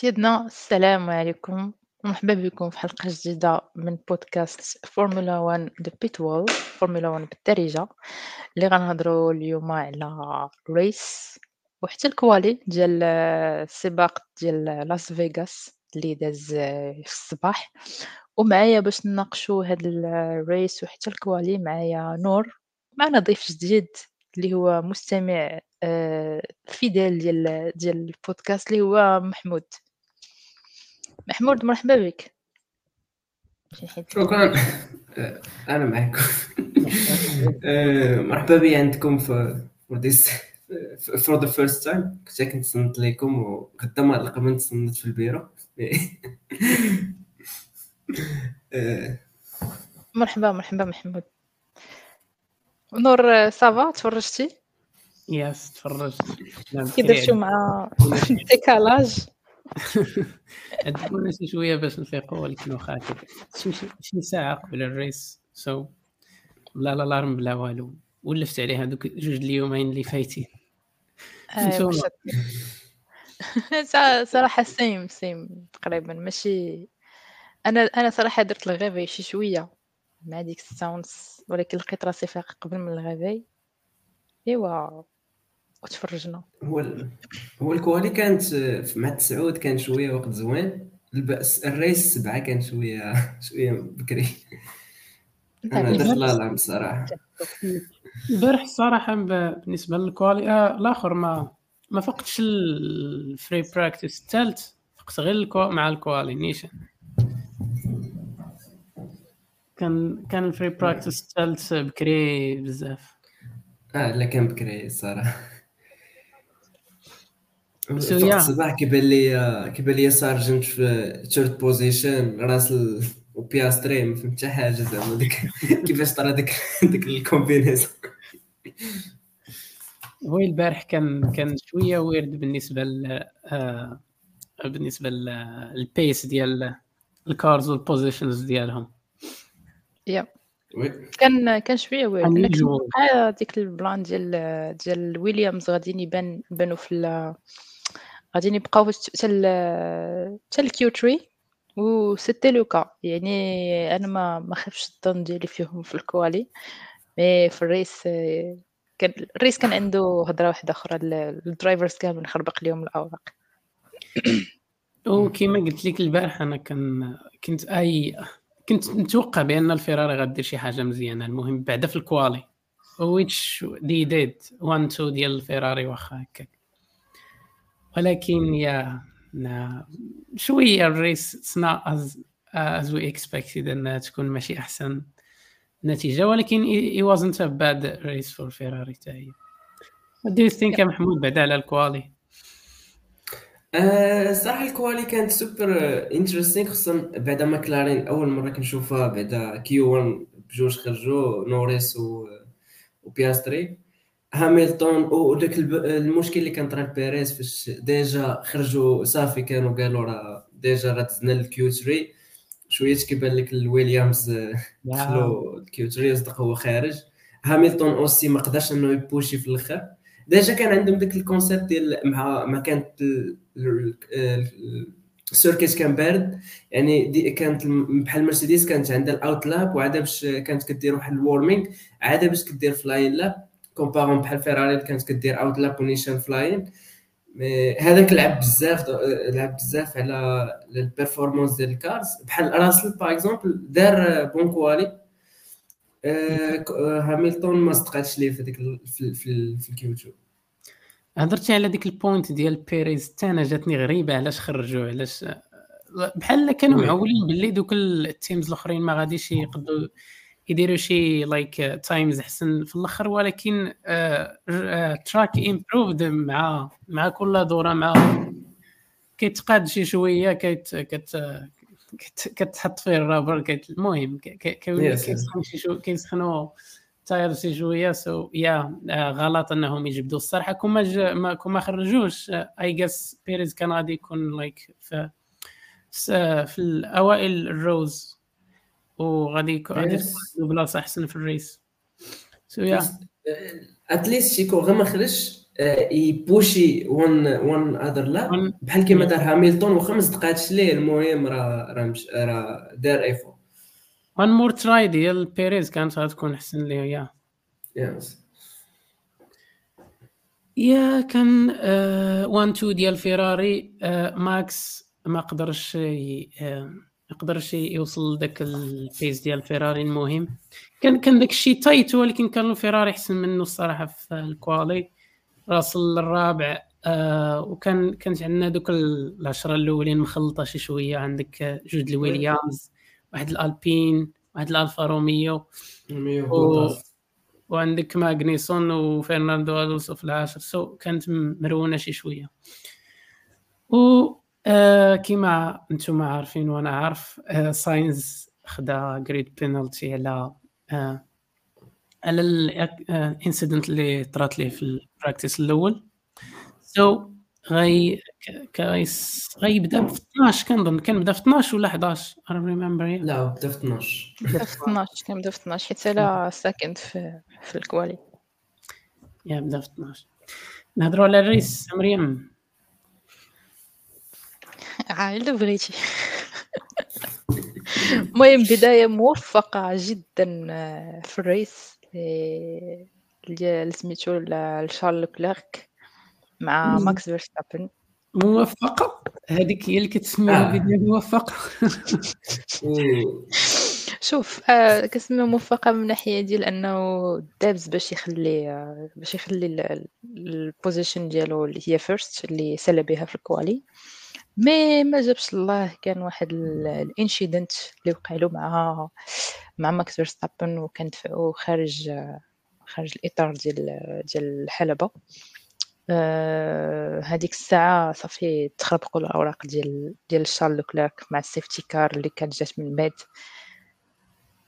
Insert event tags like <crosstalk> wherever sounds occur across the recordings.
سيدنا السلام عليكم. ومرحبا بكم في حلقة جديدة من بودكاست فورمولا 1 دو بيتوول فورمولا 1 بالدارجة. اللي غنهضروا اليوم على race وحتى ال quali ديال السباق ديال لاس فيغاس اللي داز في الصباح. ومعايا باش نناقشوا هاد ال race وحتى ال quali معايا نور. معنا ضيف جديد اللي هو مستمع آه، fidèle ديال ديال البودكاست اللي هو محمود. محمود مرحبا بك. شكرا. <laughs> أنا معكم <laughs> آه، مرحبا بي عندكم في for the first time كنت كنتصنت لكم وغدا ما نلقى من تصنت في البيرو. <laughs> مرحبا مرحبا محمود. نور ça va تفرجتي؟ yes تفرجت. كي درتو مع décalage <laughs> عندنا شي شوية باش نفيقوا ولكن واخا شي ساعة قبل ال race؟ so so, لا لا l'alarme بلا والو. ولفت عليه هذوك جوج اليومين اللي فايتين <laughs> صراحة same same تقريبا. ماشي. أنا أنا صراحة درت الغيفي شي شوية. مع ديك ال séance ولكن لقيت راسي فايق قبل من الغيفي إيوا. وتفرجنا. هو هو ال quali كانت مع التسعود كان شوية وقت زوين. but ال race سبعة كان شوية شوية بكري. أنا درت لا لا بصراحه البارح الصراحه بالنسبة لل quali آه الآخر ما ما فقتش ال free practice الثالث فقت غير ال qua... مع ال quali نيشان كان كان ال free practice الثالث بكري بزاف. آه لا كان بكري الصراحه الصباح كيبان لي كيبان لي سارجنت في third position راس وبياستري ما فهمت حتى حاجة زعما ديك كيفاش طرا ديك ديك ال combinaison هو البارح كان كان شوية weird بالنسبة ل بالنسبة لل pace ديال ال cars وال positions ديالهم yeah كان كان شوية weird لكن ديك ال plan ديال ديال ويليامز غاديين يبان بانوا في غاديين يبقاو حتى حتى ال Q3 و c'était le cas يعني أنا ما ما خافش الظن ديالي فيهم في ال quali. mais في ال race كان ال race كان عنده هضرة واحدة أخرى. ال drivers كامل خربق لهم الأوراق. وكما قلت لك البارح أنا كان كنت اي كنت متوقع بأن الفيراري غدير شي حاجة مزيانة. المهم بعدا في ال quali. which they did 1 2 ديال الفيراري واخا هكاك. ولكن yeah شوية ال race it's not as as we expected انها تكون ماشي أحسن نتيجة ولكن it wasn't a bad race for Ferrari حتى هي do think محمود بعدا على ال quali؟ أه صراحة ال quali كانت super interesting خصوصا بعدا ماكلارين أول مرة كنشوفها بعدا Q 1 بجوج خرجوا نوريس و وبياستري هاميلتون وداك المشكل اللي كان طرا بيريز فاش déjà خرجوا صافي كانوا قالوا راه déjà راه دزنا ال Q 3 شوية كيبان لك الويليامز <laughs> دخلوا ال Q 3 يصدق هو خارج. هاميلتون aussi ما قدرش إنه يبوشي في الآخر. déjà كان عندهم داك ال concept ديال مع ما كانت ال circuit كان بارد. يعني دي كانت بحال مرسيدس كانت عندها ال out lap وعاد باش كانت كدير واحد ال warming عاد باش كدير flying lap comparant بحال فيراري اللي كانت كدير out lap ونيشان flying. هذاك لعب بزاف لعب بزاف على ال performance ديال ال cars. بحال راسل par exemple دار bonne quali. هاميلتون ما صدقاتش ليه في ديك في, في, في ال Q2 هضرتي على ديك ال point ديال بيريز حتى أنا جاتني غريبة علاش خرجوه علاش بحال كانوا معولين باللي دوك ال teams الأخرين ما غاديش يقدروا يديروا شي like times أحسن في الآخر ولكن track uh, improved uh, مع مع كل دورة مع كيتقاد شي شوية كيت كت كتحط فيه ال rubber كيت المهم كيسخنوا tyre شي شوية so yeah غلط إنهم يجبدوا الصراحه كما كما خرجوش. I guess بيريز كان غادي يكون like في في الأوائل ال rows وغادي يكون بلاصة أحسن في ال race. so yeah at least شيكو غير ما خرجش يبوشي one one other lap بحال كيما دار هاميلتون وخمس دقائق ليه المهم راه راه راه دار effort one more try ديال بيريز كانت غتكون أحسن ليه yeah yes yeah كان one two ديال فيراري ماكس ما قدرش ما قدرش يوصل لذاك ال pace ديال فيراري المهم. كان كان داك الشيء tight ولكن كان الفيراري أحسن منه الصراحة في ال quali. راسل الرابع آه وكان كانت عندنا دوك العشرة الأولين مخلطة شي شوية. عندك جود الويليامز واحد الالبين واحد الالفا روميو و... وعندك ماغنيسون وفرناندو ألونسو في العاشر. so كانت مرونة شي شوية. و آه كيما أنتم عارفين وأنا عارف آه ساينز خدا grid penalty على آه على ال incident اللي طرات ليه في ال practice الأول. so so, غي كايس غيبدأ ب 12 كنظن كان بدأ في 12 ولا 11 I remember لا بدأ في 12 بدأ في 12 كان بدأ في 12 حيت أنا ساكن في في ال quali. yeah بدأ في 12 نهضروا على ال race مريم. عاد بغيتي المهم بداية موفقة جدا في ال race اللي سميتو لشارل كليرك مع ماكس فيرستابن. موفقة؟ هذيك هي اللي كتسميها آه. موفقة؟ <laughs> شوف آه كنسميها موفقة من ناحية ديال أنه دابز باش يخلي آه باش يخلي ال position ديالو اللي هي first اللي سال بها في ال quali. mais ما جابش الله كان واحد ال incident اللي وقع له مع مع ماكس فيرستابن وكان دفعو خارج خارج الإطار ديال ديال الحلبة. آه هذيك الساعة صافي تخربقوا الأوراق ديال ديال شارل لوكليرك مع ال safety car اللي كانت جات من بعد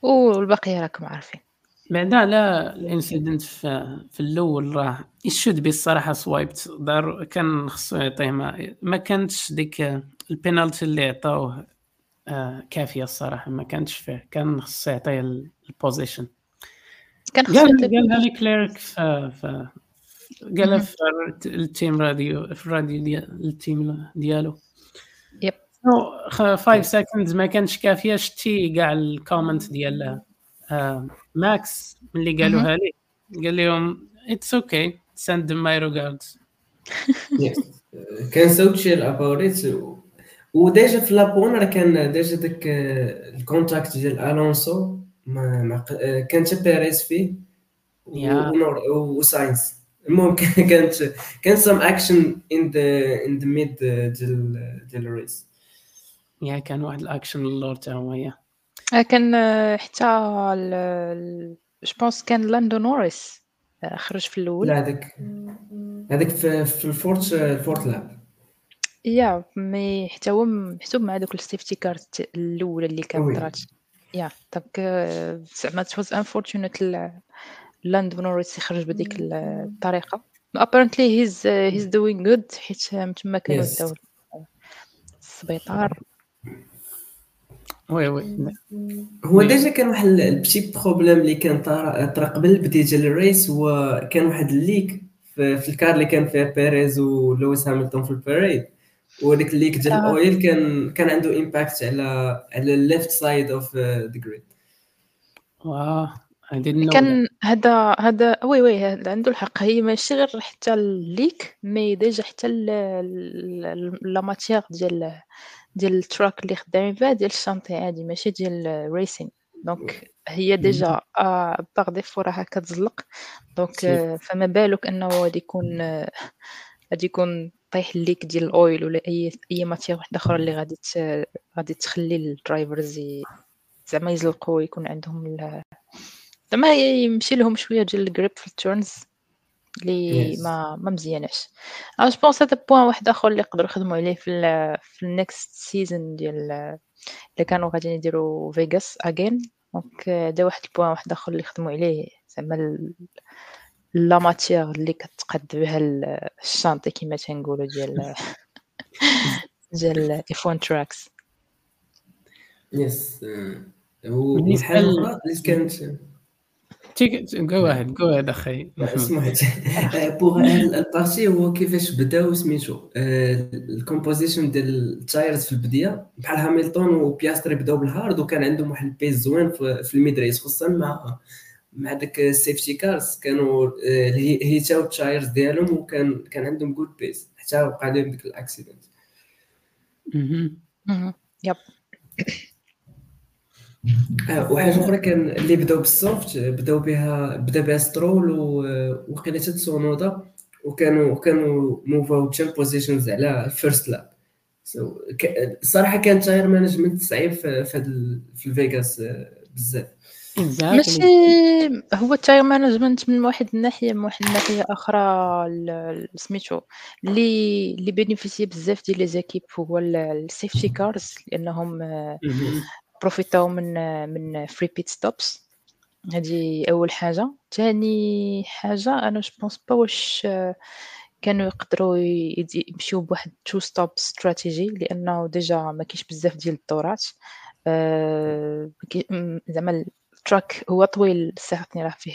والبقيه راكم عارفين. بعدا على ال incident في, في الأول راه يشد بي الصراحه سوايبت دار كان خصو يعطيه ما, ما كانتش ديك البينالتي اللي عطاوه آه كافية الصراحة ما كانتش فيه. كان خصو يعطيه ال position كان خصو قالها لي كليرك في قالها في ال team radio في الراديو ديال ال team ديالو. yep. 5 seconds ما كانش كافية شتي كاع ال comment ديال آه ماكس ملي قالوها لي. قال لهم it's okay send my regards كان so chill about و déjà في لابون راه كان déjà داك ال contact ديال الونسو ما كان حتى بيريز فيه. وساينس المهم كانت <laughs> كان some action in the in the mid ديال ديال ال race yeah كان واحد الأكشن اللور تا هو كان حتى بونس كان لاندو نوريس خرج في الأول. لا هذاك هذاك في, في ال fourth ال fourth lap. yeah mais حتى هو محسوب مع دوك ال safety car الاولى اللي كانت طرات. يا donc زعما it was unfortunate لاندو نوريس يخرج بديك الطريقة. apparently he's he's doing good حيت تما كانوا داو السبيطار. oui oui. هو déjà كان واحد ال petit problème اللي كان طرا قبل البدايه ديال ال race هو كان واحد ال leak في ال car اللي كان فيها بيريز ولويس هاميلتون في ال parade وديك ال leak ديال ال oil كان كان عنده impact على على ال left side of the grid واه كان هذا هذا oui oui عنده الحق. هي ماشي غير حتى ال leak mais déjà حتى la matière ديال ديال ال track اللي خدامين فيها ديال ال chantier عادي ماشي ديال racing donc هي déjà par défaut راها كتزلق. دونك فما بالك انه غادي يكون غادي يكون طيح ال leak ديال ال oil ولا أي أي matière واحدة أخرى اللي غادي غادي تخلي ال drivers زعما يزلقوا يكون عندهم زعما يمشي لهم شوية ديال ال grip في ال turns اللي yes. ما ما مزياناش. أنا je pense هذا point واحد آخر اللي يقدروا يخدموا عليه في ال في ال next season ديال اللي كانوا غادي يديروا فيغاس again donc هذا واحد ال point واحد آخر اللي يخدموا عليه. زعما la matière اللي كتقاد بها ال chantier كما تنقولوا ديال <laughs> ديال F1 tracks yes وبالنسبه للحاله اللي كانت جو واحد جو واحد أخي. سمعت pour هاد ال partie هو كيفاش بداو سميتو ال composition ديال ال tires في البداية بحال هاميلتون وبياستري بدأو بال hard وكان عندهم واحد ال pace زوين في ال mid-race خصوصا مع مع داك ال safety cars كانوا heat او ال tires ديالهم وكان كان عندهم good pace حتى وقع لهم ديك ال accident yep. آه وحاجة أخرى كان اللي بدأو بال soft بدأو بها بدأ بها سترول وقيله تسونودا وكانوا كانوا move او some positions على ال first lap الصراحه كان tire management صعيب في في الفيغاس آه، بزاف. ماشي هو ال tire management من واحد الناحية من واحد الناحية أخرى سميتو اللي اللي bénéficier بزاف ديال les équipes هو ال safety cars لأنهم profiter او من من free pit stops هذه أول حاجة. ثاني حاجة أنا je pense pas واش كانوا يقدروا يمشيو بواحد two stop strategy لأنه déjà ما كاينش بزاف ديال الدورات. أه زعما ال track هو طويل ساعتني راه فيه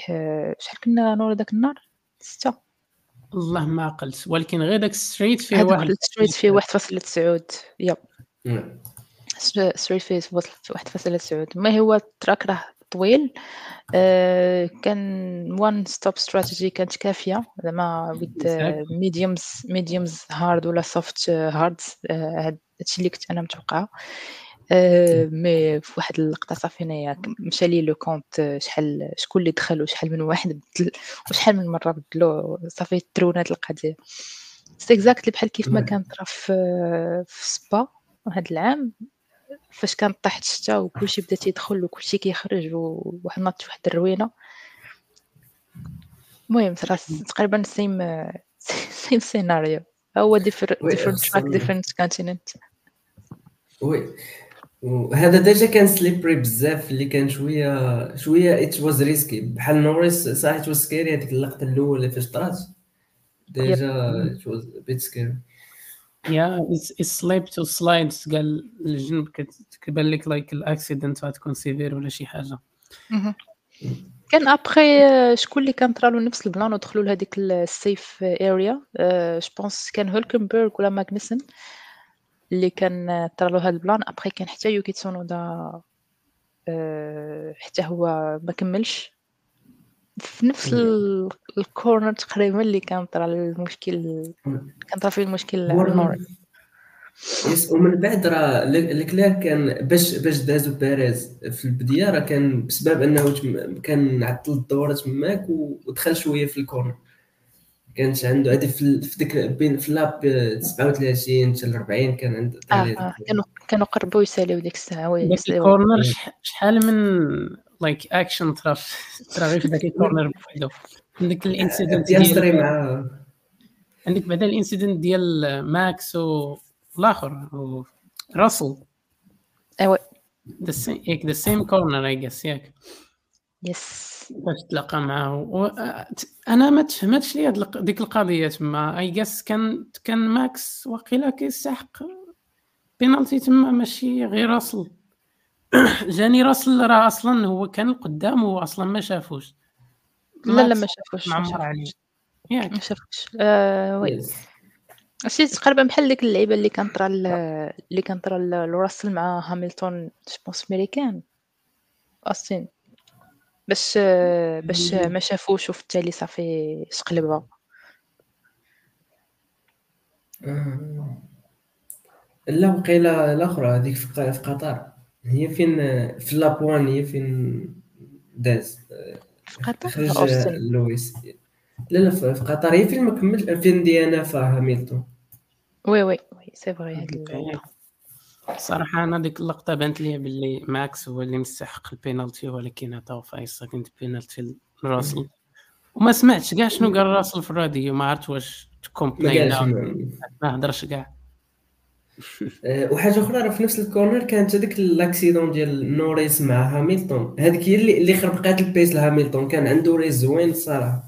شحال كنا نور داك النهار؟ ستة. والله ما عقلت ولكن غير داك ستريت فيه واحد. ستريت فيه واحد فاصلة تسعود. yep straight فيه واحد فاصلة تسعود ما هو ال track راه طويل. آه كان one stop strategy كانت كافية. زعما with mediums mediums hard ولا soft hard هادشي اللي كنت أنا متوقعة. آه، mais في واحد اللقطة صافي انايا مشى لي le compte شحال شكون اللي دخل وشحال من واحد بدل وشحال من مرة بدلو. صافي ترونات القضية. c'est exactly بحال كيف ما كانت راه في في سبا هذا العام. فاش كان طاحت الشتا وكلشي بدأ تيدخل وكلشي كيخرج وواحد ناضت واحد الروينة. المهم تقريبا same same scenario هو different track different continent oui. وهذا déjà كان slippery بزاف اللي كان شوية شوية it was risky بحال نوريس صح it was scary هذيك اللقطة الأولى فاش طرات؟ déjà it was بيت scary yeah slip to slide قال الجنب كتبان لك like ال accident غتكون severe ولا شي حاجة. كان ابخي شكون اللي كان طرالو نفس ال plan ودخلوا لهذيك ال safe area je pense كان هولكنبرغ ولا ماغنيسن اللي كان طرالو هاد ال plan. après كان حتى يوكي تسونودا أه حتى هو ما كملش. في نفس ال corner تقريبا اللي كان طرا المشكل كان طرا فيه المشكل yes ومن بعد راه لكلير كان باش باش دازو بيريز في البدايه راه كان بسبب إنه كان عطل الدوره تماك ودخل شوية في ال corner كانت عنده هذه في ديك بين في lap 39 حتى ل 40 كان عنده آه آه. كانوا كانوا قربوا يساليو ديك الساعة oui ال corner شحال من like action ترى ترى غير في ذاك الكورنر بوحدو عندك ال incident ديال مع عندك بعدا ال incident ديال ماكس والاخر راسل ايوا the same ياك the same corner I guess ياك yes باش تلاقى معاه. و... أنا ما تفهمتش لي ديك القضية تما. I guess كان كان ماكس وقيلا كيستحق بينالتي تما ماشي غير راسل <clears throat> جاني راسل راه أصلا هو كان قدام هو أصلا ما شافوش. لا لا ما شافوش معمر عليه ياك. ما شافوش. آه oui. شي تقريبا بحال ديك اللعيبة اللي كان طرا اللي كان طرا لراسل مع هاملتون je pense أمريكان. Austin. باش باش ما شافوش وفي التالي صافي شقلبها آه. لا وقيلة الأخرى هذيك في قطر. هي فين في لابوان هي فين داز؟ في قطر؟ خرج لويس. لا لا في قطر. هي فين ما كمل فين ديانا في هاميلتون oui oui oui. c'est vrai هاد صراحة أنا ديك اللقطة بانت لي باللي ماكس هو اللي مستحق البينالتي ولكن عطاو five second penalty لراسل. وما سمعتش كاع شنو قال راسل في الراديو ما عرفت واش complain ما هضرش كاع. وحاجة أخرى راه في نفس ال corner كانت هذيك l'accident ديال نوريس مع هاميلتون هذيك هي اللي اللي خربقات ال pace لهاميلتون كان عنده race زوين الصراحه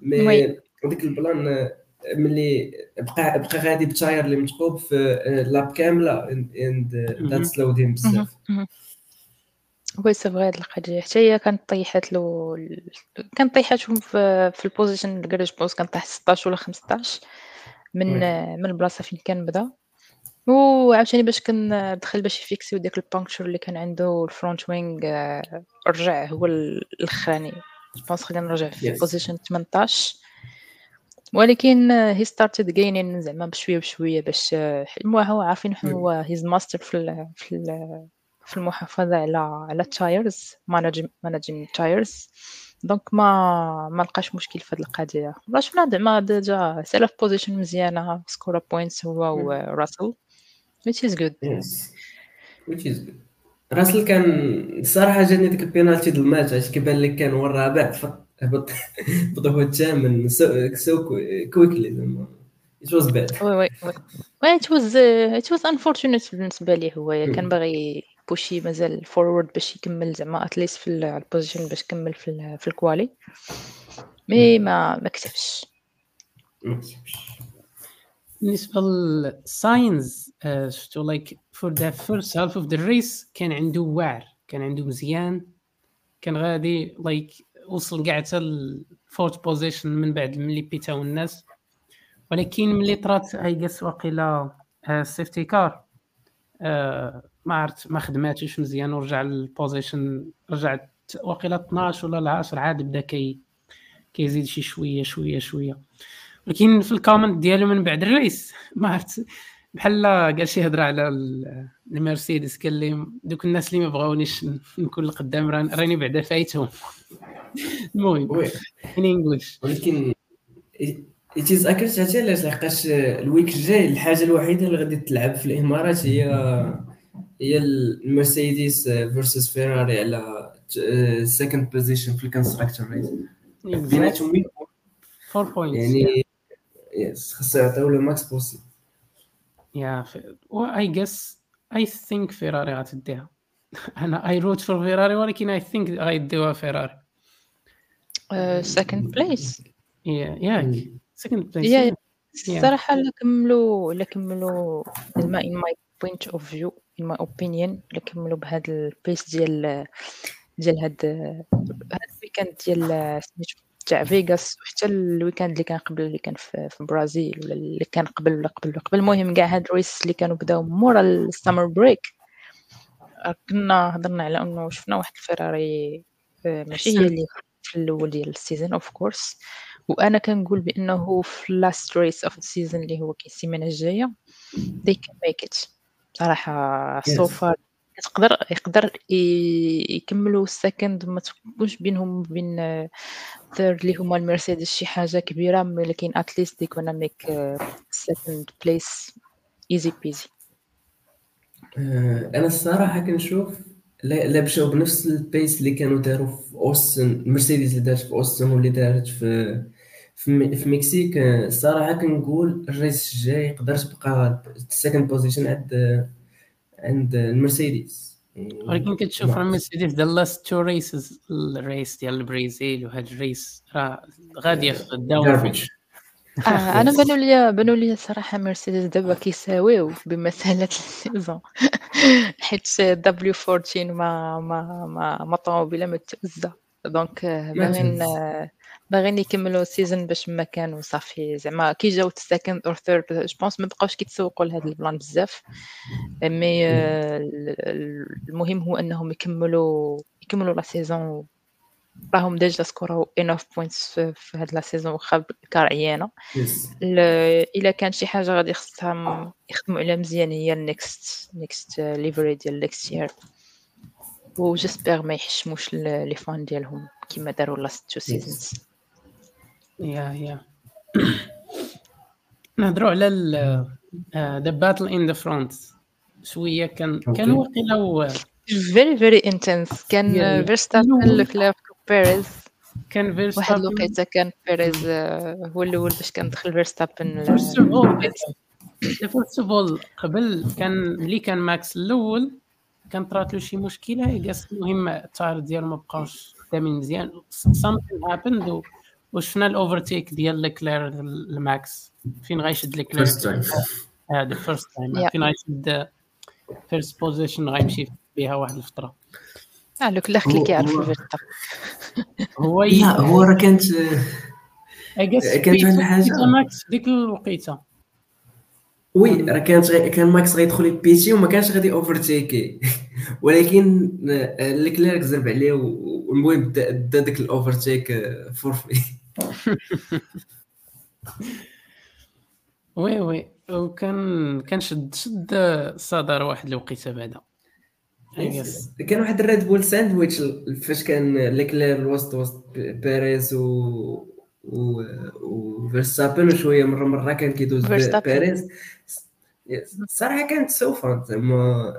mais هذيك ال plan ملي بقى بقى غادي ب tire اللي متقوب في lap كاملة and that slow them بزاف oui c'est vrai هاد القضية. حتى هي كانت طيحات له كانت طيحاتهم في, في ال position ال crash because كان طاح 16 ولا 15 من من البلاصة فين كان بدأ. وعاوتاني باش كندخل باش ي fix يو داك ال puncture اللي كان عنده ال front wing آه، رجع هو الاخراني je pense خلينا نرجع في position 18 ولكن هي started gaining زعما بشوية بشويه باش المهم هو عارفين هو he's master في في في المحافظة على على ال tires managing tires donc ما ما لقاش مشكل في هذه القضية. لا شفنا زعما déjà twelfth position مزيانة score points هو وراسل which is good. Yes. Which is good. راسل كان الصراحه جاني ديك البينالتي ديال الماتش اش كيبان لك كان هو الرابع. هبط <laughs> هبط هو الثامن. so, so quickly زعما it was bad. وي وي وي. it was uh, it was unfortunate بالنسبة ليه هو. كان باغي push ي مازال forward باش يكمل زعما at least في ال position باش يكمل في في ال quali mais ما ما كتبش. بالنسبة للساينز شفتو like for the first half of the race كان عنده واعر كان عنده مزيان كان غادي like وصل كاع حتى ال fourth position من بعد ملي pit او الناس ولكن ملي طرات I guess واقيلا safety car ما عرفت ما خدماتوش مزيان ورجع لل position رجع واقيلا 12 ولا 10 عاد بدا كي كيزيد شي شوية شوية شوية. ولكن في ال comment ديالو من بعد ال race <laughs> ما عرفت. بحال قال شي هضرة على المرسيدس قال لي دوك الناس اللي ما بغاونيش نكون القدام راني بعدا فايتهم. <laughs> المهم in English ولكن it is اكلت عرفتي علاش لحقاش ال week الجاي الحاجة الوحيدة اللي غادي تلعب في الإمارات هي هي المرسيدس versus فيراري على second position في ال constructor race بيناتهم 4 points يعني خاصو يعطيو له max possible yeah I guess I think فيراري غتديها. <laughs> أنا I root for فيراري ولكن I think غيديوها فيراري second place ياك. second place الصراحه لا كملوا لا كملوا زعما in my point of view in my opinion اللي كملوا بهذا ال pace ديال ديال هاد هاد ال weekend ديال سميتو تاع فيغاس وحتى ال weekend اللي كان قبل اللي كان في, في البرازيل ولا اللي كان قبل ولا قبل ولا قبل. المهم كاع هاد ال race اللي كانوا بداو مورا ال summer break. كنا هضرنا على أنه شفنا واحد الفيراري آه، ماشي هي اللي في الأول ديال ال season of course وأنا كنقول بأنه في last race of ال season اللي هو كاين السيمانه الجاية they can make it. صراحة so far تقدر يقدر يكملوا ال second ما تكونش بينهم وبين third اللي هما المرسيدس شي حاجة كبيرة ولكن at least gonna make second place easy peasy أنا الصراحة كنشوف لا مشاو بنفس ال pace اللي كانوا داروا في أوستن المرسيدس اللي دارت في أوستن واللي دارت في في, في مكسيك. الصراحة كنقول ال race الجاي يقدر تبقى السكند بوزيشن عند عند المرسيدس. ولكن كتشوف راه مرسيدس ذا لاست تو ريسز الريس ديال البرازيل وهاد الريس راه غادي في الداون آه <laughs> أنا بانوا لي بانوا لي صراحة مرسيدس دابا كيساويو بمساله السيزون. <laughs> حيت دبليو 14 ما ما ما ما طوموبيله ما دونك باغيين باغيين يكملوا السيزون باش ما كانوا صافي. زعما كي جاو السكند اور ثيرد جو بونس ما بقاوش كيتسوقوا لهذا البلان بزاف. mais المهم هو أنهم يكملوا يكملوا la saison راهم déjà score او enough points في هاد la saison واخا car عيانه إلا كان شي حاجة غادي خصهم يخدموا عليها مزيان هي ال next next livery ديال next year و j'espère ما يحشموش les fans ديالهم كيما داروا لاست تو سيزونز يا يا. <clears throat> نهضروا على the battle in the front شوية كان كان واقيلا very very intense كان فيرستابن لوكلاف بيريز كان فيرستابن واحد الوقيتة كان بيريز آه، هو الأول باش كان دخل فيرستابن first of all قبل كان ملي كان ماكس الأول كان طرات له شي مشكلة يقاس المهم ال tire ديالو ما بقاوش قدامين مزيان. Something happened وشفنا ال overtake ديال ليكلير لماكس؟ فين غيشد ليكلير هذا فيرست تايم فين غيشد فيرست بوزيشن غيمشي بها واحد الفترة؟ آه لو كلاخ اللي كيعرف الفيرتا هو لا هو راه كانت كانت واحد الحاجة. ماكس في ديك الوقيتة. وي راه كانت كان ماكس غيدخل يبيتي وما كانش غادي اوفرتيكي <laughs> ولكن آه، ليكليرك زرب عليه والمهم دا داك الاوفرتيك for Ferrari oui oui. وكان كان شد شد صدر واحد الوقيته بعدا. كان واحد الريد بول ساندويتش فاش كان ليكلير الوسط وسط بيريز و و فيرستابن وشويه مره مرة كان كيدوز بيريز. الصراحه كانت سوفا. زعما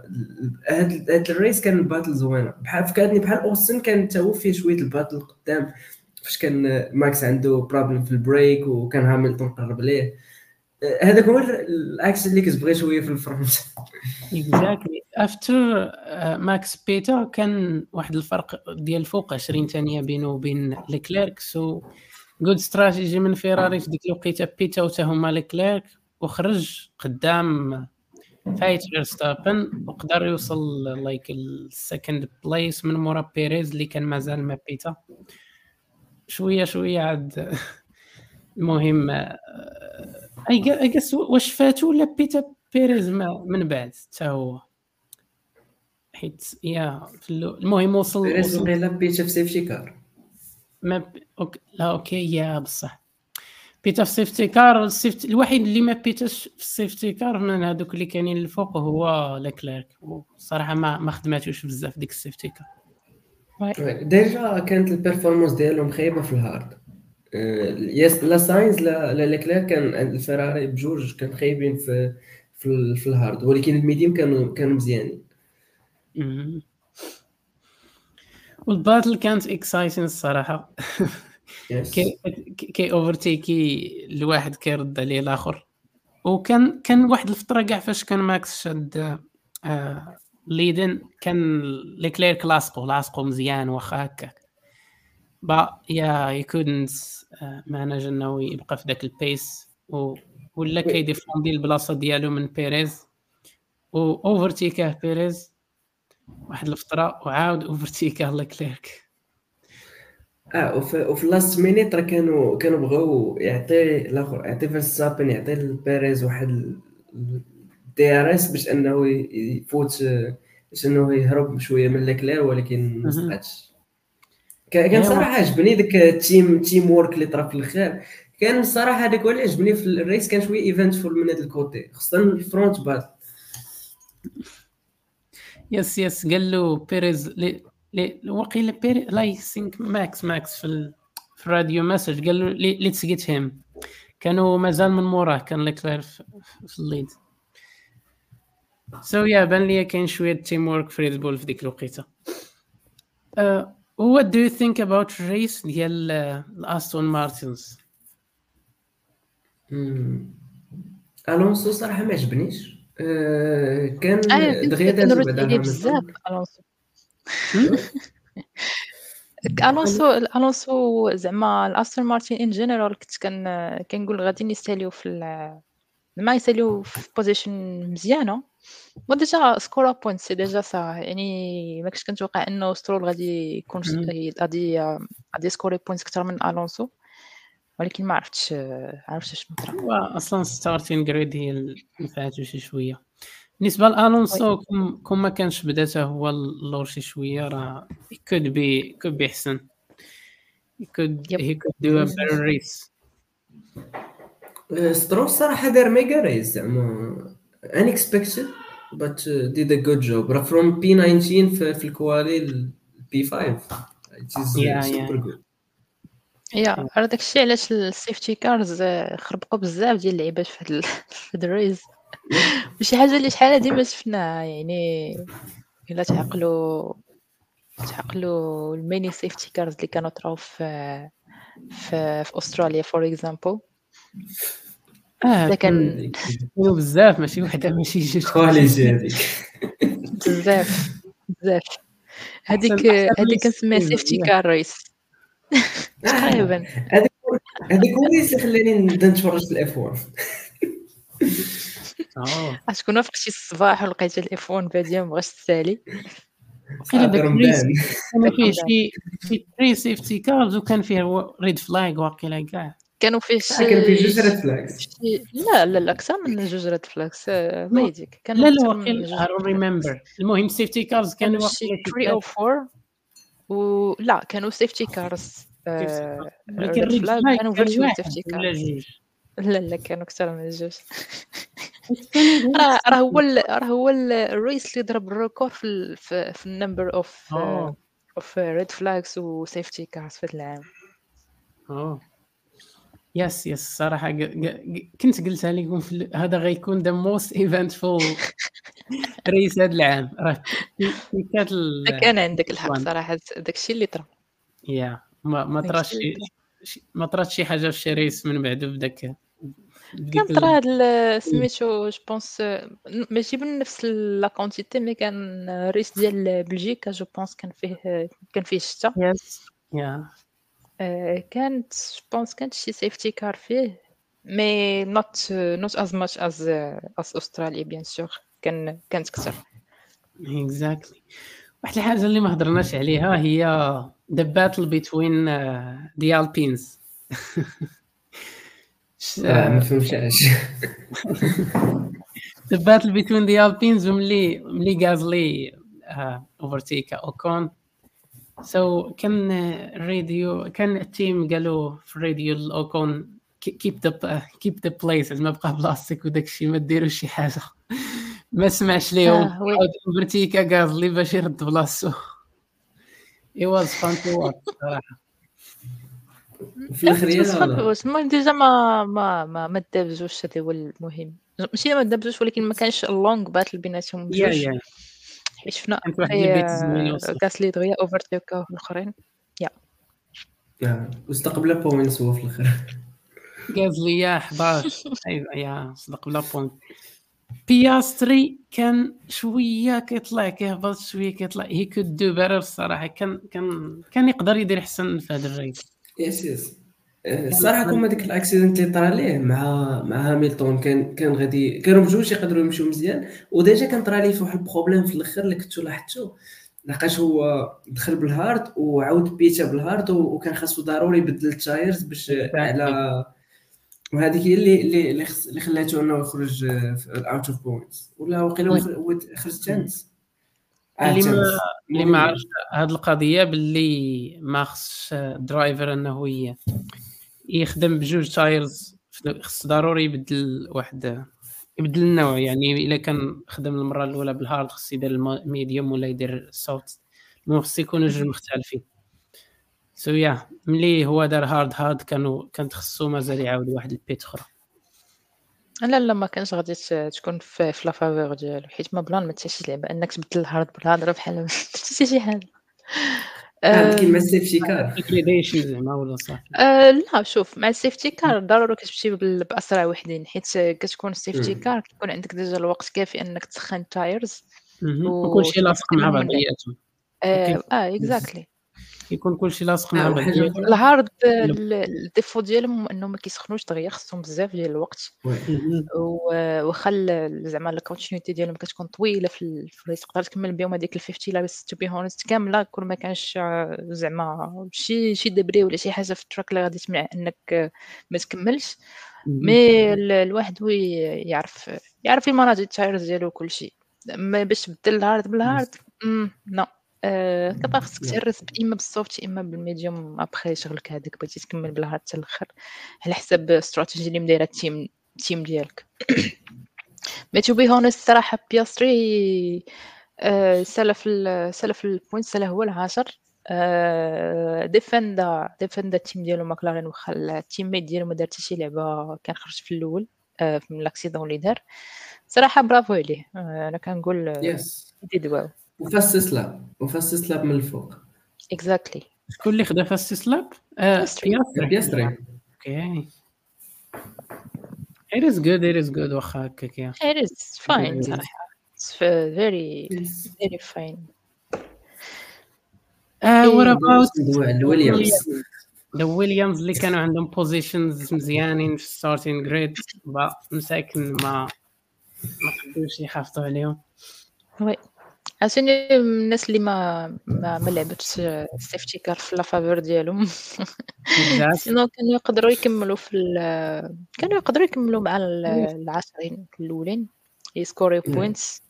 هاد هاد ال race كان battle زوينة. بحال فكرتني بحال أوستن كان حتى هو فيه شوية ال battle قدام. فاش كان ماكس عنده problem في ال brake وكان هاملتون قرب ليه. هذاك هو الاكس اللي كتبغي شوية في ال front. exactly after ماكس pitا كان واحد الفرق ديال فوق 20 ثانية بينه وبين ليكليرك so good strategy من فيراري في ديك الوقيتة. pitا وتا هما ليكليرك وخرج قدام fight فيرستابن وقدر يوصل like ال second place من مورا بيريز اللي كان مازال ما pitا شوية شوية عاد. المهم I guess واش فاتو ولا pitا بيريز من بعد؟ حتى هو. حيت يا المهم وصل بيريز ولا pitا في safety car. ما ب... okay. لا okay yeah بصح. pitا في safety car السيفت الوحيد اللي ما pitاش في ال safety car من هذوك اللي كاينين الفوق هو لكليرك. صراحة ما ما خدماتوش بزاف ديك ال safety car. déjà كانت ال performance ديالهم خايبه في ال hard yes لا ساينز لا ليكلير كان عند الفيراري بجوج كان خايبين في في, في ال hard ولكن ال medium كانوا كانوا مزيانين وال battle كانت exciting الصراحه كي كي overtakeي الواحد كيرد عليه الآخر وكان كان واحد الفترة كاع فاش كان ماكس شاد آه ليدن كان ليكلير لاصقو لاصقو مزيان واخا هكاك. با يا يكودنت مانج انه يبقى في ذاك البيس و ولا كيديفوندي البلاصة ديالو من بيريز. و أوفرتيكاه بيريز. واحد الفترة وعاود أوفرتيكاه لكليرك. آه وفي, وفي لاست مينيت راه كانوا كانوا بغاو يعطي الآخر يعطي فيرستابن يعطي البيريز واحد DRS باش أنه يفوت باش أنه يهرب شوية من ليكلير ولكن ما استطاعش كان صراحة عجبني داك ال team teamwork اللي طرا في الآخر كان الصراحه هذاك هو اللي عجبني في ال race كان شوية eventful من هذا ال côté خاصة ال front but yes yes قال له بيريز وقيل بيري لا سينك ماكس ماكس في ال... في ال radio message قال له let's get him كانوا مازال من موراه كان ليكلير في, في ال lead so yeah بان لي كاين شوية teamwork في ريد بول في ديك الوقيته what do you think about race ديال الاستون مارتنز الونسو صراحة ما عجبنيش. أه كان آه دغيا دازو بعدا بزاف ألونسو. ألونسو ألونسو زعما الأستون مارتين ان جينيرال كنت كان كنقول غادي يستهليو في ما يساليو في بوزيشن مزيانه وديجا سكور بوينت سي ديجا سا يعني ما كنتش كنتوقع انه سترول غادي يكون غادي غادي سكوري بوينت أكثر من الونسو ولكن ما عرفتش عرفتش شنو طرا هو أصلا ستارتين جريد هي نفعته شي شوية بالنسبة لالونسو كون ما كانش بدا حتى هو اللور شي شوية راه كود بي كود بي احسن كود هي كود دو بيتر ريس سترو الصراحه دار ميجا ريس زعما unexpected. But uh, did a good job. راه from P19 في, في الكوالي بي 5 it is yeah, super yeah. good. يا راه داكشي علاش السيفتي كارز خربقوا بزاف ديال اللعيبات في هاد ال race وشي حاجة اللي شحال ديما شفناها يعني إلا تعقلوا تعقلوا ال many safety cars اللي كانوا طراو في في, في أستراليا for example آه كان بزاف ماشي وحده <laughs> ماشي جوج quality هذيك بزاف بزاف هذيك هذيك كنسميها safety car race تقريبا. هذيك هذيك هو اللي خلاني نبدا نتفرج <laughs> في ال F 1 شكون وافقتي الصباح ولقيتي ال F 1 باديه مبغاش تسالي. وقيلا داك رمضان. شي شي three safety cars وكان فيه red flag واقيلا كاع. كانوا فيه آه، كان فيه جوج شي red flags شي- لا لا لا أكثر من جوج red flags آه، ما. يديك كانوا لا لا واقيلا remember. المهم safety cars كانوا كانوا شي واقيلا شي 3 أو 4 و لا كانوا safety cars ولكن red كانوا كان virtual safety cars لا لا كانوا أكثر من جوج. راه هو راه هو ال- ال race اللي ضرب ال record في في, ال number of. of red flags و safety cars في هذا العام. oh yes yes ق- كنت قلتها لكم <laughs> هذا غيكون the most eventful ريس هذا العام. راه كان عندك الحق. صراحة داك الشيء اللي طرا. يا ما ما طراش ما طرات شي حاجة في شي ريس من بعد بداك كان طرا هاد ال- سميتو جو بونس ماشي بنفس لا كونتيتي مي كان ريس ديال بلجيكا جو بونس كان فيه كان فيه شتا. يس يا. آه، كانت بونس كانت شي سيفتي كار فيه مي نوت نوت از ماتش از از استراليا bien sûr كان كانت كثر exactly واحد الحاجة اللي ما هضرناش عليها هي the battle بين the Alpines ما فهمتش the battle بين the Alpines وملي ملي غازلي overtake Ocon so كان الراديو كان ال team قالوا في الراديو الأوكون keep the keep the place ما بقى بلاصتك وداك الشيء ما ديروش شي حاجة. ما سمعش ليهم. آه، oui. عاود اوفرتيكا غازلي باش يرد بلاصتو it was fun to watch صراحة. في الآخر يلا واش ما déjà ما ما ما ما دابزوش هذا هو المهم. ماشي ما دابزوش ولكن ما كانش ال long battle بيناتهم. بجوج yeah حيت شفنا زوينه آه،. غاسلي دغيا اوفرتيكا الآخرين. آه، واستقبل points هو في الآخر. غازلي يا 11 <laughs> ايوا يا صدق بلا point بياستري كان شوية كيطلع كيهبط شوية كيطلع. he could do better الصراحه كان كان كان يقدر يدير أحسن في هذا ال race yes yes الصراحه كون ما ديك ال accident اللي طرا ليه مع مع هاميلتون كان كان غادي كانوا بجوج يقدروا يمشيو مزيان و déjà كان طرا ليه في واحد ال problème في الآخر اللي كنتو لاحظتو. لقاش هو دخل بال hard وعاود بيتا بال hard وكان خاصو ضروري يبدل ال tires باش على وهذيك هي اللي اللي اللي خلاته انه يخرج out of points ولا وقيلا خرج chance اللي ما اللي ما عرفش هذه القضية باللي ما خصش ال driver انه ي- يخدم بجوج tires خص ضروري يبدل واحد يبدل النوع. يعني إلا كان خدم المرة الأولى بال hard خص يدير ال medium ولا يدير ال soft المهم خص يكونوا جوج مختلفين. so yeah ملي هو دار hard hard كانوا كانت خصو مازال يعاود واحد ال pit أخرى. لا لا ما كانش غادي تكون في في la faveur ديالو. حيت ما بلان ما شي لعبة إنك تبدل ال hard بال hard بحال <laughs> ما حتى شي حاجة. آه، مع ال safety car زعما ولا صافي آه لا شوف مع ال safety car ضروري كتمشي بأسرع وحدين حيت كتكون ال safety. car كيكون عندك déjà الوقت كافي إنك تسخن. و- وكلشي لاصق مع بعضياتهم أه. آه exactly يكون كلشي لاصق مع وحاجة بعضياتهم ال hard ال- ال défaut ديالهم انهم ما كيسخنوش دغيا خصهم بزاف ديال الوقت. مهم. و- واخا ال- زعما ال continuité ديالهم كتكون طويلة في ال- في ال race تقدر تكمل بهم هذيك ال 50 laps to be honest كاملة كون ما كانش زعما شي شي débris ولا شي حاجة في ال track اللي غادي تمنع إنك ما تكملش. مي ال- الواحد هو يعرف يعرف يماناجي ال tires ديالو وكلشي. ما باش تبدل ال hard بال hard no. آه، خصك. تهرس اما بال soft إما بال medium après شغلك هذاك بغيتي تكمل بال hard حتى الآخر على حسب الاستراتيجي اللي مدايرة ال team ال team ديالك. mais to be honest صراحة بياستري آه، سلف ال- سلف ال point سلا هو العاشر. آه، ديفندا ديفندا ال team ديالو ماكلارين واخا ال teammate ديالو ما دار حتى شي لعبة كان خرج في الأول آه، من ال accident اللي دار. صراحة برافو عليه. آه، أنا كنقول yes did wow و fast lap و fast lap من الفوق. exactly شكون اللي خدا fast؟ آه،. بياستري بيستري okay It is good, it is good. واخا هكاك يا it is fine. Yes. صراحة it's very very fine. آه what about على الويليامز the Williams اللي كانوا عندهم positions مزيانين في starting grid مساكن ما ما قدروش يحافظوا عليهم. oui عشان الناس اللي ما ما, ما لعبتش safety car في la faveur ديالهم. sinon <laughs> كانوا يقدروا يكملوا في كانوا يقدروا يكملوا مع العشرين الأولين يسكوري points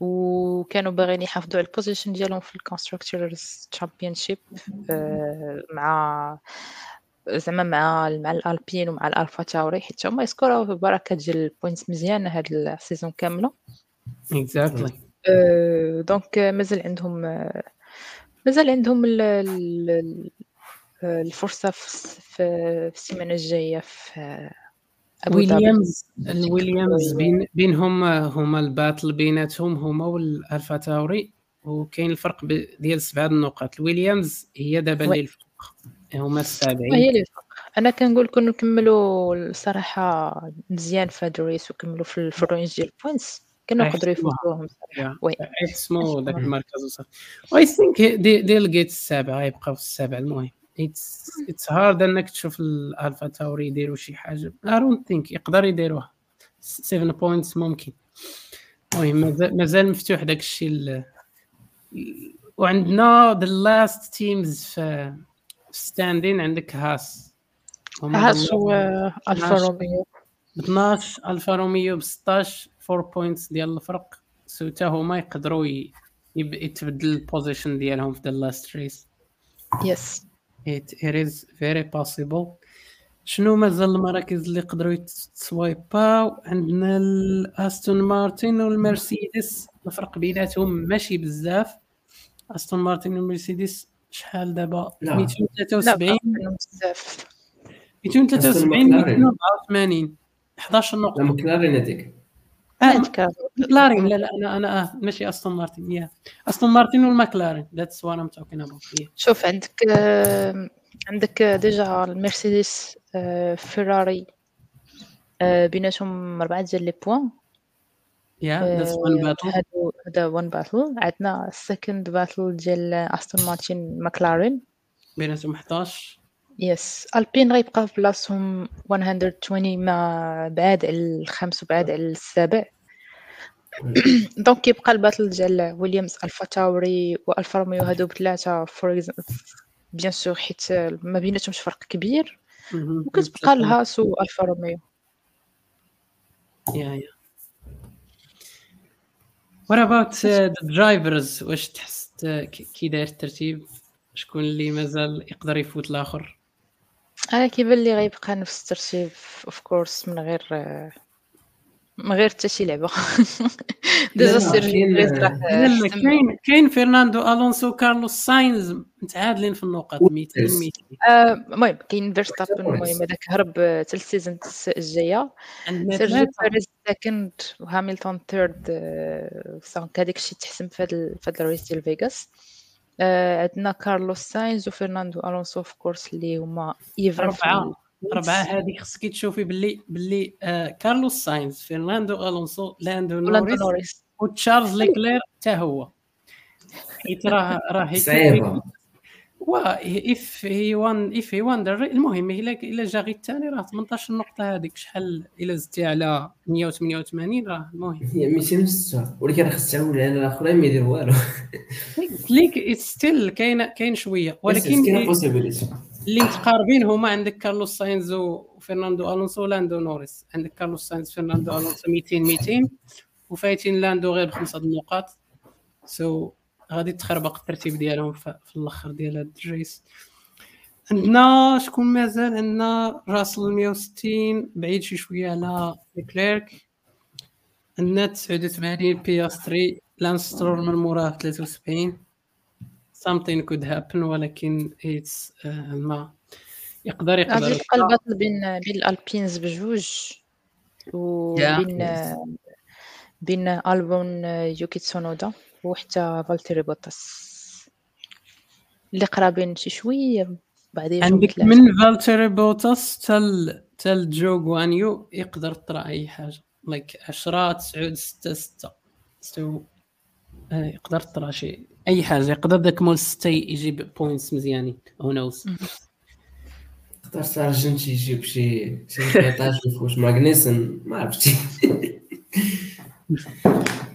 وكانوا باغيين يحافظوا على ال position ديالهم في ال constructors championship مع زعما مع مع ال Alpine ومع الالفا تاوري حيت هما يسكوروا بركة ديال ال points مزيان هاد ال season كاملة. exactly donc مازال عندهم مازال عندهم الفرصة في السيمانة الجاية في ويليامز الويليامز بين بينهم هما ال battle بيناتهم هما والألفا تاوري وكاين الفرق ديال سبعة النقاط. الويليامز هي دابا اللي الفوق هما السابعين. هي اللي الفوق أنا كنقول لكم نكملوا الصراحة مزيان في هاد ال race وكملوا في ال range ديال ال points كانوا يقدروا يفوتوهم oui. يحسموا ذاك المركز I think ديال جيت السابعه يبقاو في السابعه المهم it's it's hard إنك تشوف الألفا تاوري يديروا شي حاجة. I don't think يقدر يديروها. 7 points ممكن. المهم مازال مفتوح داك الشيء وعندنا the last teams في standing عندك هاس. هاس و ألفا روميو. ب 12 ألفا روميو ب 16 4 points ديال الفرق so حتى هما يقدروا يتبدل ال position ديالهم في the last race yes it, it is very possible. شنو مازال المراكز اللي يقدروا يتسوايباو عندنا الاستون مارتن والمرسيدس الفرق بيناتهم ماشي بزاف. استون مارتن والمرسيدس شحال دابا؟ 273 بزاف. 273 284 11 نقطة. مكلارين هذيك. آه مكلارين لا لا أنا أنا آه ماشي أستون مارتن yeah. أستون مارتن والمكلارين that's what I'm talking about شوف عندك آه عندك déjà المرسيدس آه فيراري آه بيناتهم أربعة ديال les points. yeah that's one battle هذا one battle عندنا ال second battle ديال أستون مارتن ماكلارين. بيناتهم 11 yes Alpine غيبقى في بلاصتهم 120 ما بعاد على الخامس وبعاد على السابع donc <coughs> كيبقى ال battle ديال ويليامز الفا تاوري والفا روميو هادو بثلاثة fort bien sûr حيت ما بيناتهمش فرق كبير. وكتبقى الهاس والفا روميو yeah yeah. what about the drivers واش تحس كي داير الترتيب؟ شكون اللي مازال يقدر يفوت الآخر؟ أنا كيبان لي غيبقى نفس الترتيب of course من غير من غير حتى شي لعبة. <laughs> déjà سيرجي كاين كاين فرناندو ألونسو كارلوس ساينز متعادلين في النقاط 200 200 المهم كاين فيرستابن المهم هذاك هرب حتى ال season الجاية. سيرجي بيريز second وهاميلتون third donc هذاك الشيء تحسم في هذا في هذا ال race ديال فيغاس. آه عندنا كارلوس ساينز وفرناندو ألونسو في course اللي هما ايفر ربعة ربعة هذه خصك تشوفي باللي باللي آه كارلوس ساينز فرناندو ألونسو لاندو نوريس, نوريس. وتشارلز ليكلير حتى هو حيت راه راه صعيبه و اف هي وان اف هي وان المهم إلا إلا جا غير الثاني راه 18 نقطه هذيك شحال إلا زدتي على 188 راه المهم. هي 206 ولكن راه خص تعول على الأخرين ما يدير والو. <laughs> لك ستيل كاين كاين شوية. ولكن اللي متقاربين هما عندك كارلوس ساينز وفرناندو ألونسو لاندو نوريس. عندك كارلوس ساينز فرناندو ألونسو 200 200 وفايتين لاندو غير بخمسه النقاط. so so غادي تخربق الترتيب ديالهم في الأخر ديال هاد ال race عندنا شكون مازال عندنا راسل 160 بعيد شي شوية على كليرك عندنا 89 بياستري لانس سترول من موراه 73 something could happen ولكن it's uh, ما. يقدر يقدر غادي ال battle بين بين ال Alpines بجوج. وبين بين البون يوكي تسونودا. وحتى فالتيري بوتاس اللي قرابين شي شوية بعدين عندك من فالتيري بوتاس til til جو غوانيو يقدر طرا أي حاجة. like 10 9 6 6 so يقدر طرا شي. أي حاجة. يقدر ذاك مول 6 يجيب points مزيانين. who knows يقدر سارجنت يجيب شي شي <laughs> 13 فوش ماغنيسن. ما عرفتي <laughs>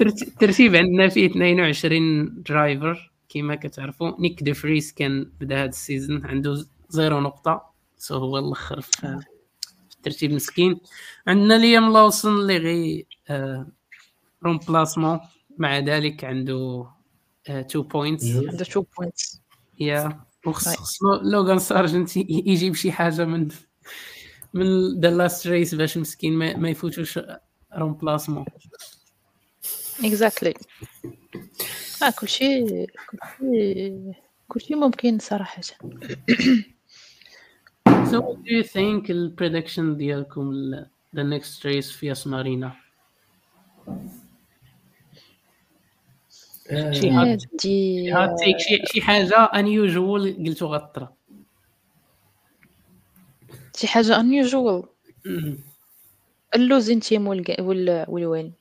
الترتيب عندنا فيه 22 drivers كما كتعرفوا. نيك دي فريس كان بدأ هذا ال season عنده zéro نقطة. so هو الآخر في الترتيب مسكين عندنا ليام لوسون اللي غي آه remplacement مع ذلك عنده 2 points عنده 2 points yeah وخص لوغان سارجنت يجيب شي حاجة من من the last race باش مسكين ما, ما يفوتوش remplacement exactly آه كلشي كلشي كلشي ممكن صراحة. <clears throat> So what do you think ال prediction ديالكم the next race في أسمارينا؟ شي take شي شي حاجة unusual قلتو غطرا شي حاجة unusual. ال losing team وال وال win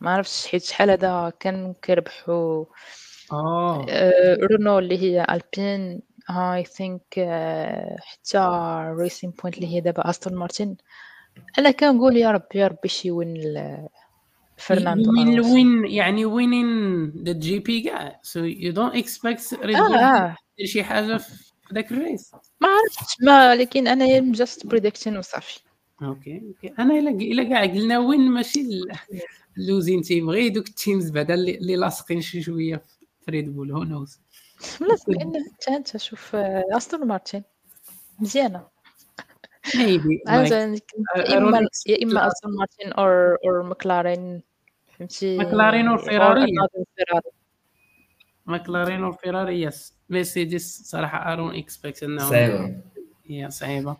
ما عرفتش حيت شحال هذا كان كيربحوا آه. رونو اللي هي Alpine I think حتى Racing Point اللي هي دابا Aston Martin أنا كنقول يا ربي يا ربي شي win فرناندو win win يعني winning the GP كاع؟ so you don't expect دير شي حاجة في ذاك ال race. ما عرفتش ما لكن أنا just prediction وصافي. okay okay أنا إلا إلا كاع قلنا win ماشي ال losing تيبغي دوك ال teams بعدا اللي لاصقين شي شوية في Red Bull who knows لا لأن انت أنت شوف Aston Martin مزيانة. ميبي <laughs> يا اما يا إما أستون مارتن اور اور مكلارين فهمتي؟ مكلارين اور or فيراري another Ferrari. مكلارين اور فيراري يس مرسيدس صراحة ارون اكسبكت انهم صعيبه هي صعيبه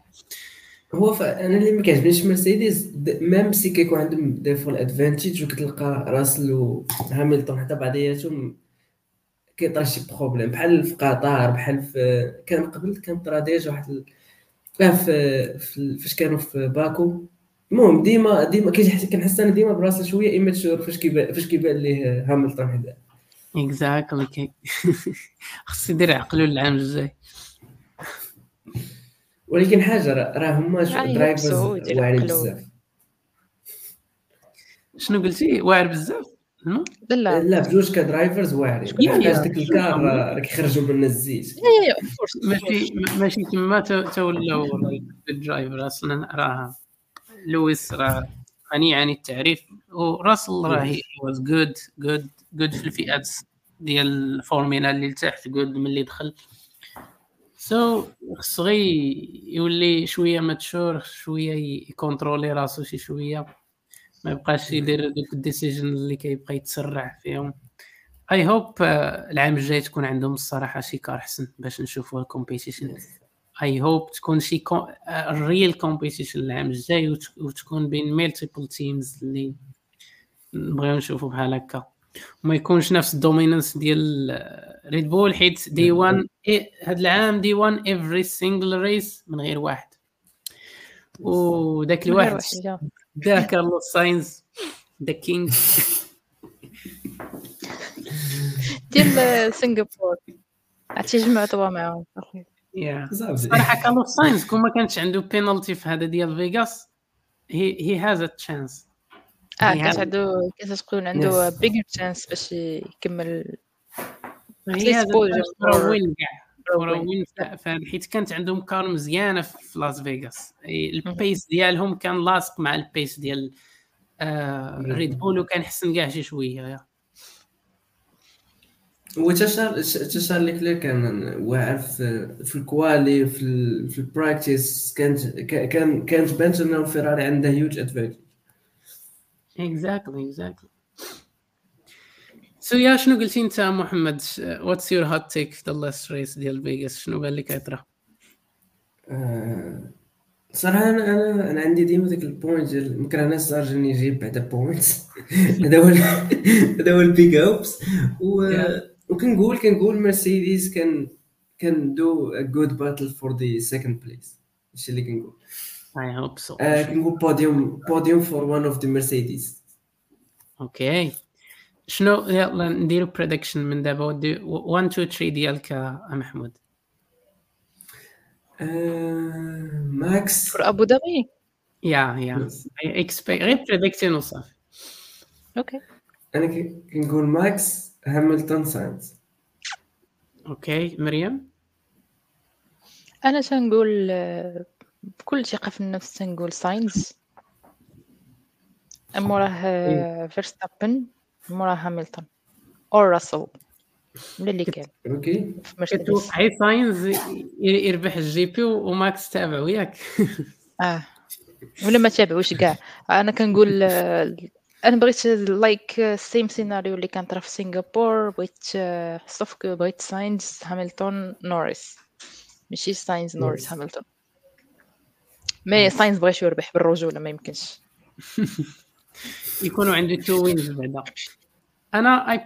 هو. أنا اللي ما كيعجبنيش مرسيدس ميم سي كيكون عندهم دي فول ادفانتيج وكتلقى راسل وهاملتون حتى بعضياتهم كيطرا شي بروبليم. بحال في قطر بحال في كان قبل كان طرا ديجا واحد ال... آه في, فاش كانوا في باكو. المهم ديما ديما كنحس أنا ديما براسل شوية immature فاش كيبان فاش كيبان ليه هاملتون حدا. exactly <laughs> خص يدير عقلو العام الجاي. ولكن حاجة راه هما drivers ويدير واعرين. بزاف. شنو قلتي؟ واعر بزاف؟ لا. لا لا بجوج ك drivers واعرين. هي؟ ديك ال car راه راه كيخرجوا منا الزيت. ماشي ماشي تما تو- تولاو ال driver. أصلا راه لويس راه غني عن التعريف وراسل راه he was good good good في الفئات ديال الفورمينا اللي لتحت good ملي دخل. so خصو غي يولي شوية mature شوية يكونترولي راسو شي شوية ما يبقاش يدير دوك ال decision اللي كيبقى يتسرع فيهم I hope العام الجاي تكون عندهم الصراحه شي car احسن باش نشوفوا ال competition I hope تكون شي real competition العام الجاي وت- وتكون بين multiple teams اللي نبغيو نشوفوا بحال هكا وما يكونش نفس ال dominance ديال Red Bull حيت they won هاد العام they won every single race من غير واحد. وداك الواحد دا كارلوس ساينز the king ديال سنغافور عرفتي جمعتوا معاهم صراحة كارلوس ساينز كون ما كانش عنده بينالتي في هذا ديال فيغاس he he has a chance آه يعني كانت هذا- عنده كانت تكون عنده. bigger chance باش يكمل. he win كاع حيت كانت عندهم car مزيانة في لاس فيغاس ال pace ديالهم كان لاصق مع ال pace ديال آه Red Bull وكان حسن كاع شي شوية. yeah. هو تشار تشار ليكلير كان واعر في ال quali في ال في ال practice كانت كا- كان كانت بانت انه فيراري عندها huge advantage exactly exactly so yeah شنو قلتي أنت محمد؟ what's your hot take في the last race ديال فيغاس؟ شنو بان لك يطرا آه، صراحة أنا أنا أنا عندي ديما ديك ال point ديال مكره سارجن يجيب بعدا point <laughs> هذا هو هذا هو ال big hopes Yeah. وكنقول كنقول Mercedes can can do good battle for the second place هادشي اللي كنقول. I hope so آه، كنقول podium podium for one of the Mercedes okay شنو يلا نديرو prediction من دابا 1 2 3 ديالك آه، محمود آه، ماكس for ابو ظبي yeah yeah expect غير prediction وصافي okay أنا ك- كنقول ماكس هاملتون ساينز okay مريم أنا تنقول آه، بكل ثقة في النفس تنقول ساينز موراه آه، فيرستابن موراه هاملتون أو راسل ولا اللي كان okay. كتوقعي ساينز يربح ال GP وماكس تابعو ياك <laughs> آه. ولا ما تابعوش كاع. أنا كنقول آه، أنا بغيت like same scenario اللي كان طرا في سنغافور بغيت آه، sauf que بغيت ساينز هاملتون نوريس ماشي ساينز نوريس Yes. mais ساينز بغاش يربح بالرجوله ما يمكنش. <laughs> يكونوا عنده two wins بعدا. أنا I.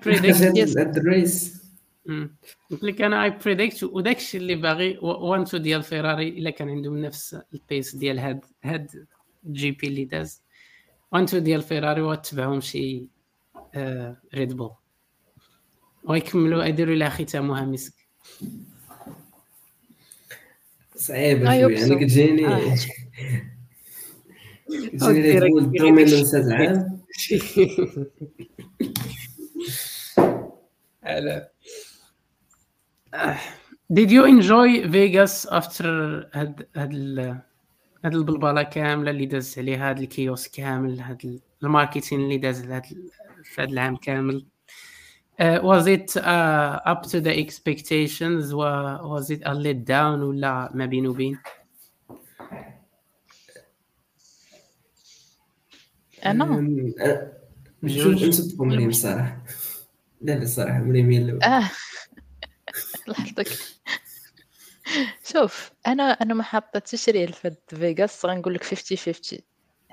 هاد ال race قلت لك أنا I predict وداك الشيء اللي باغي one two ديال فيراري إلا كان عندهم نفس ال pace ديال هاد هاد GP اللي داز one two ديال فيراري وتبعهم شي آه Red Bull ويكملوا يديروا لها ختامها مسك. صعيبة شوية. أنا كتجيني. كتجيني Red Bull dominance هاد العام على Did you enjoy Vegas after هاد هاد ال- هاد البلبلة كاملة اللي داز عليها هاد ال chaos كامل هاد ال- ال marketing اللي داز هاد العام كامل؟ Uh, was it uh, up to the expectations? Was it a let down ولا ما بين وبين أنا نصدق مريم الصراحه لا لا الاولى آه. <laughs> لحظتك شوف أنا أنا ما حاطه ريال في فيغاس غنقول لك 50 50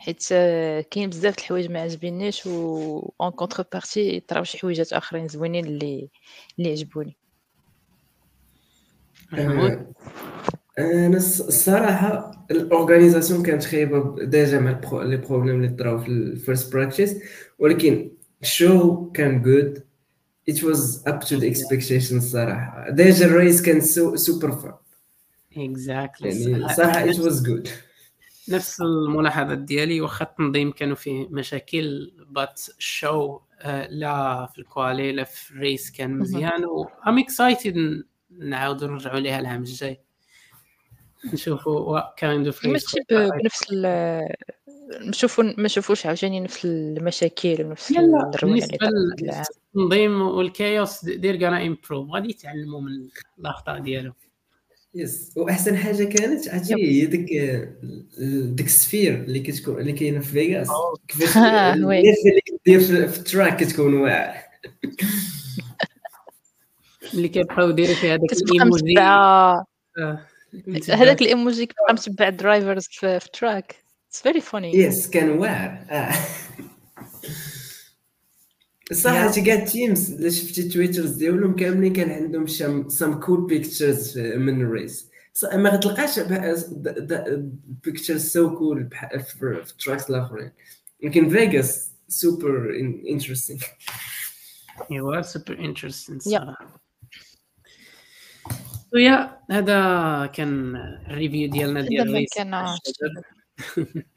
حيت آه، كاين بزاف د الحوايج ما عجبينيش و en contrepartie طراو شي حويجات آخرين زوينين اللي اللي عجبوني. أه، أنا الص- الصراحة ال organisation كانت خايبة ديجا مع les problèmes اللي طراو في ال first practice ولكن ال show كان good it was up to the expectations الصراحة. ديجا ال race كان so super fun exactly. يعني صراحة it was good. نفس الملاحظات ديالي واخا التنظيم كانوا فيه مشاكل but ال show آه، لا في ال quali لا في ال race كان مزيان و I'm excited نعاودوا نرجعوا ليها العام الجاي. نشوفوا kind of race ماشي بنفس ال نشوفوا ما نشوفوش عاوتاني نفس المشاكل ونفس بالنسبة للتنظيم وال chaos they're gonna improve غادي يتعلموا من الأخطاء ديالهم yes وأحسن حاجة كانت عرفتي هي ديك ديك ال sphere اللي كتكون اللي كاينة في فيغاس. كيفاش <laughs> آه،. الناس اللي كدير في ال track كتكون واعر. <laughs> اللي كيبقاو يديروا في هذاك كتبقى الإيموجي. آه، هذاك الإيموجي كتبقى متبع drivers في في track it's very funny yes كان واعر. <laughs> آه. صح كاع ال teams اللي شفتي Twitters ديالهم كاملين كان عندهم some cool pictures من ال race ما غتلقاش pictures so cool في ال tracks الآخرين. لكن فيغاس super interesting إيوا super interesting yeah. صراحة. و yeah هذا كان ال review ديالنا ديال دابا race كان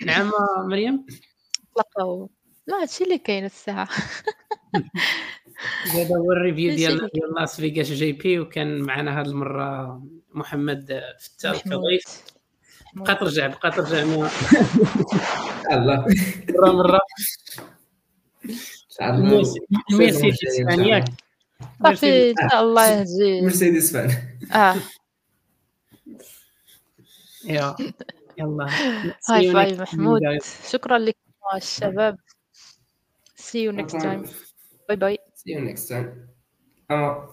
نعم مريم؟ لا هادشي اللي كاين الساعة. <laughs> هذا هو ال review ليك. ديال لاس فيغاس GP وكان معنا هذه المرة محمد فتال كضيف بقى ترجع بقى ترجع مع- الله. مرة مرة. شاء ال Mercedes fan ياك صافي إن شاء الله يهدي مرسيدس فان آه. يا يلا. هاي فاي محمود. شكرا لكم الشباب see you next time. Bye bye. See you next time. I'm.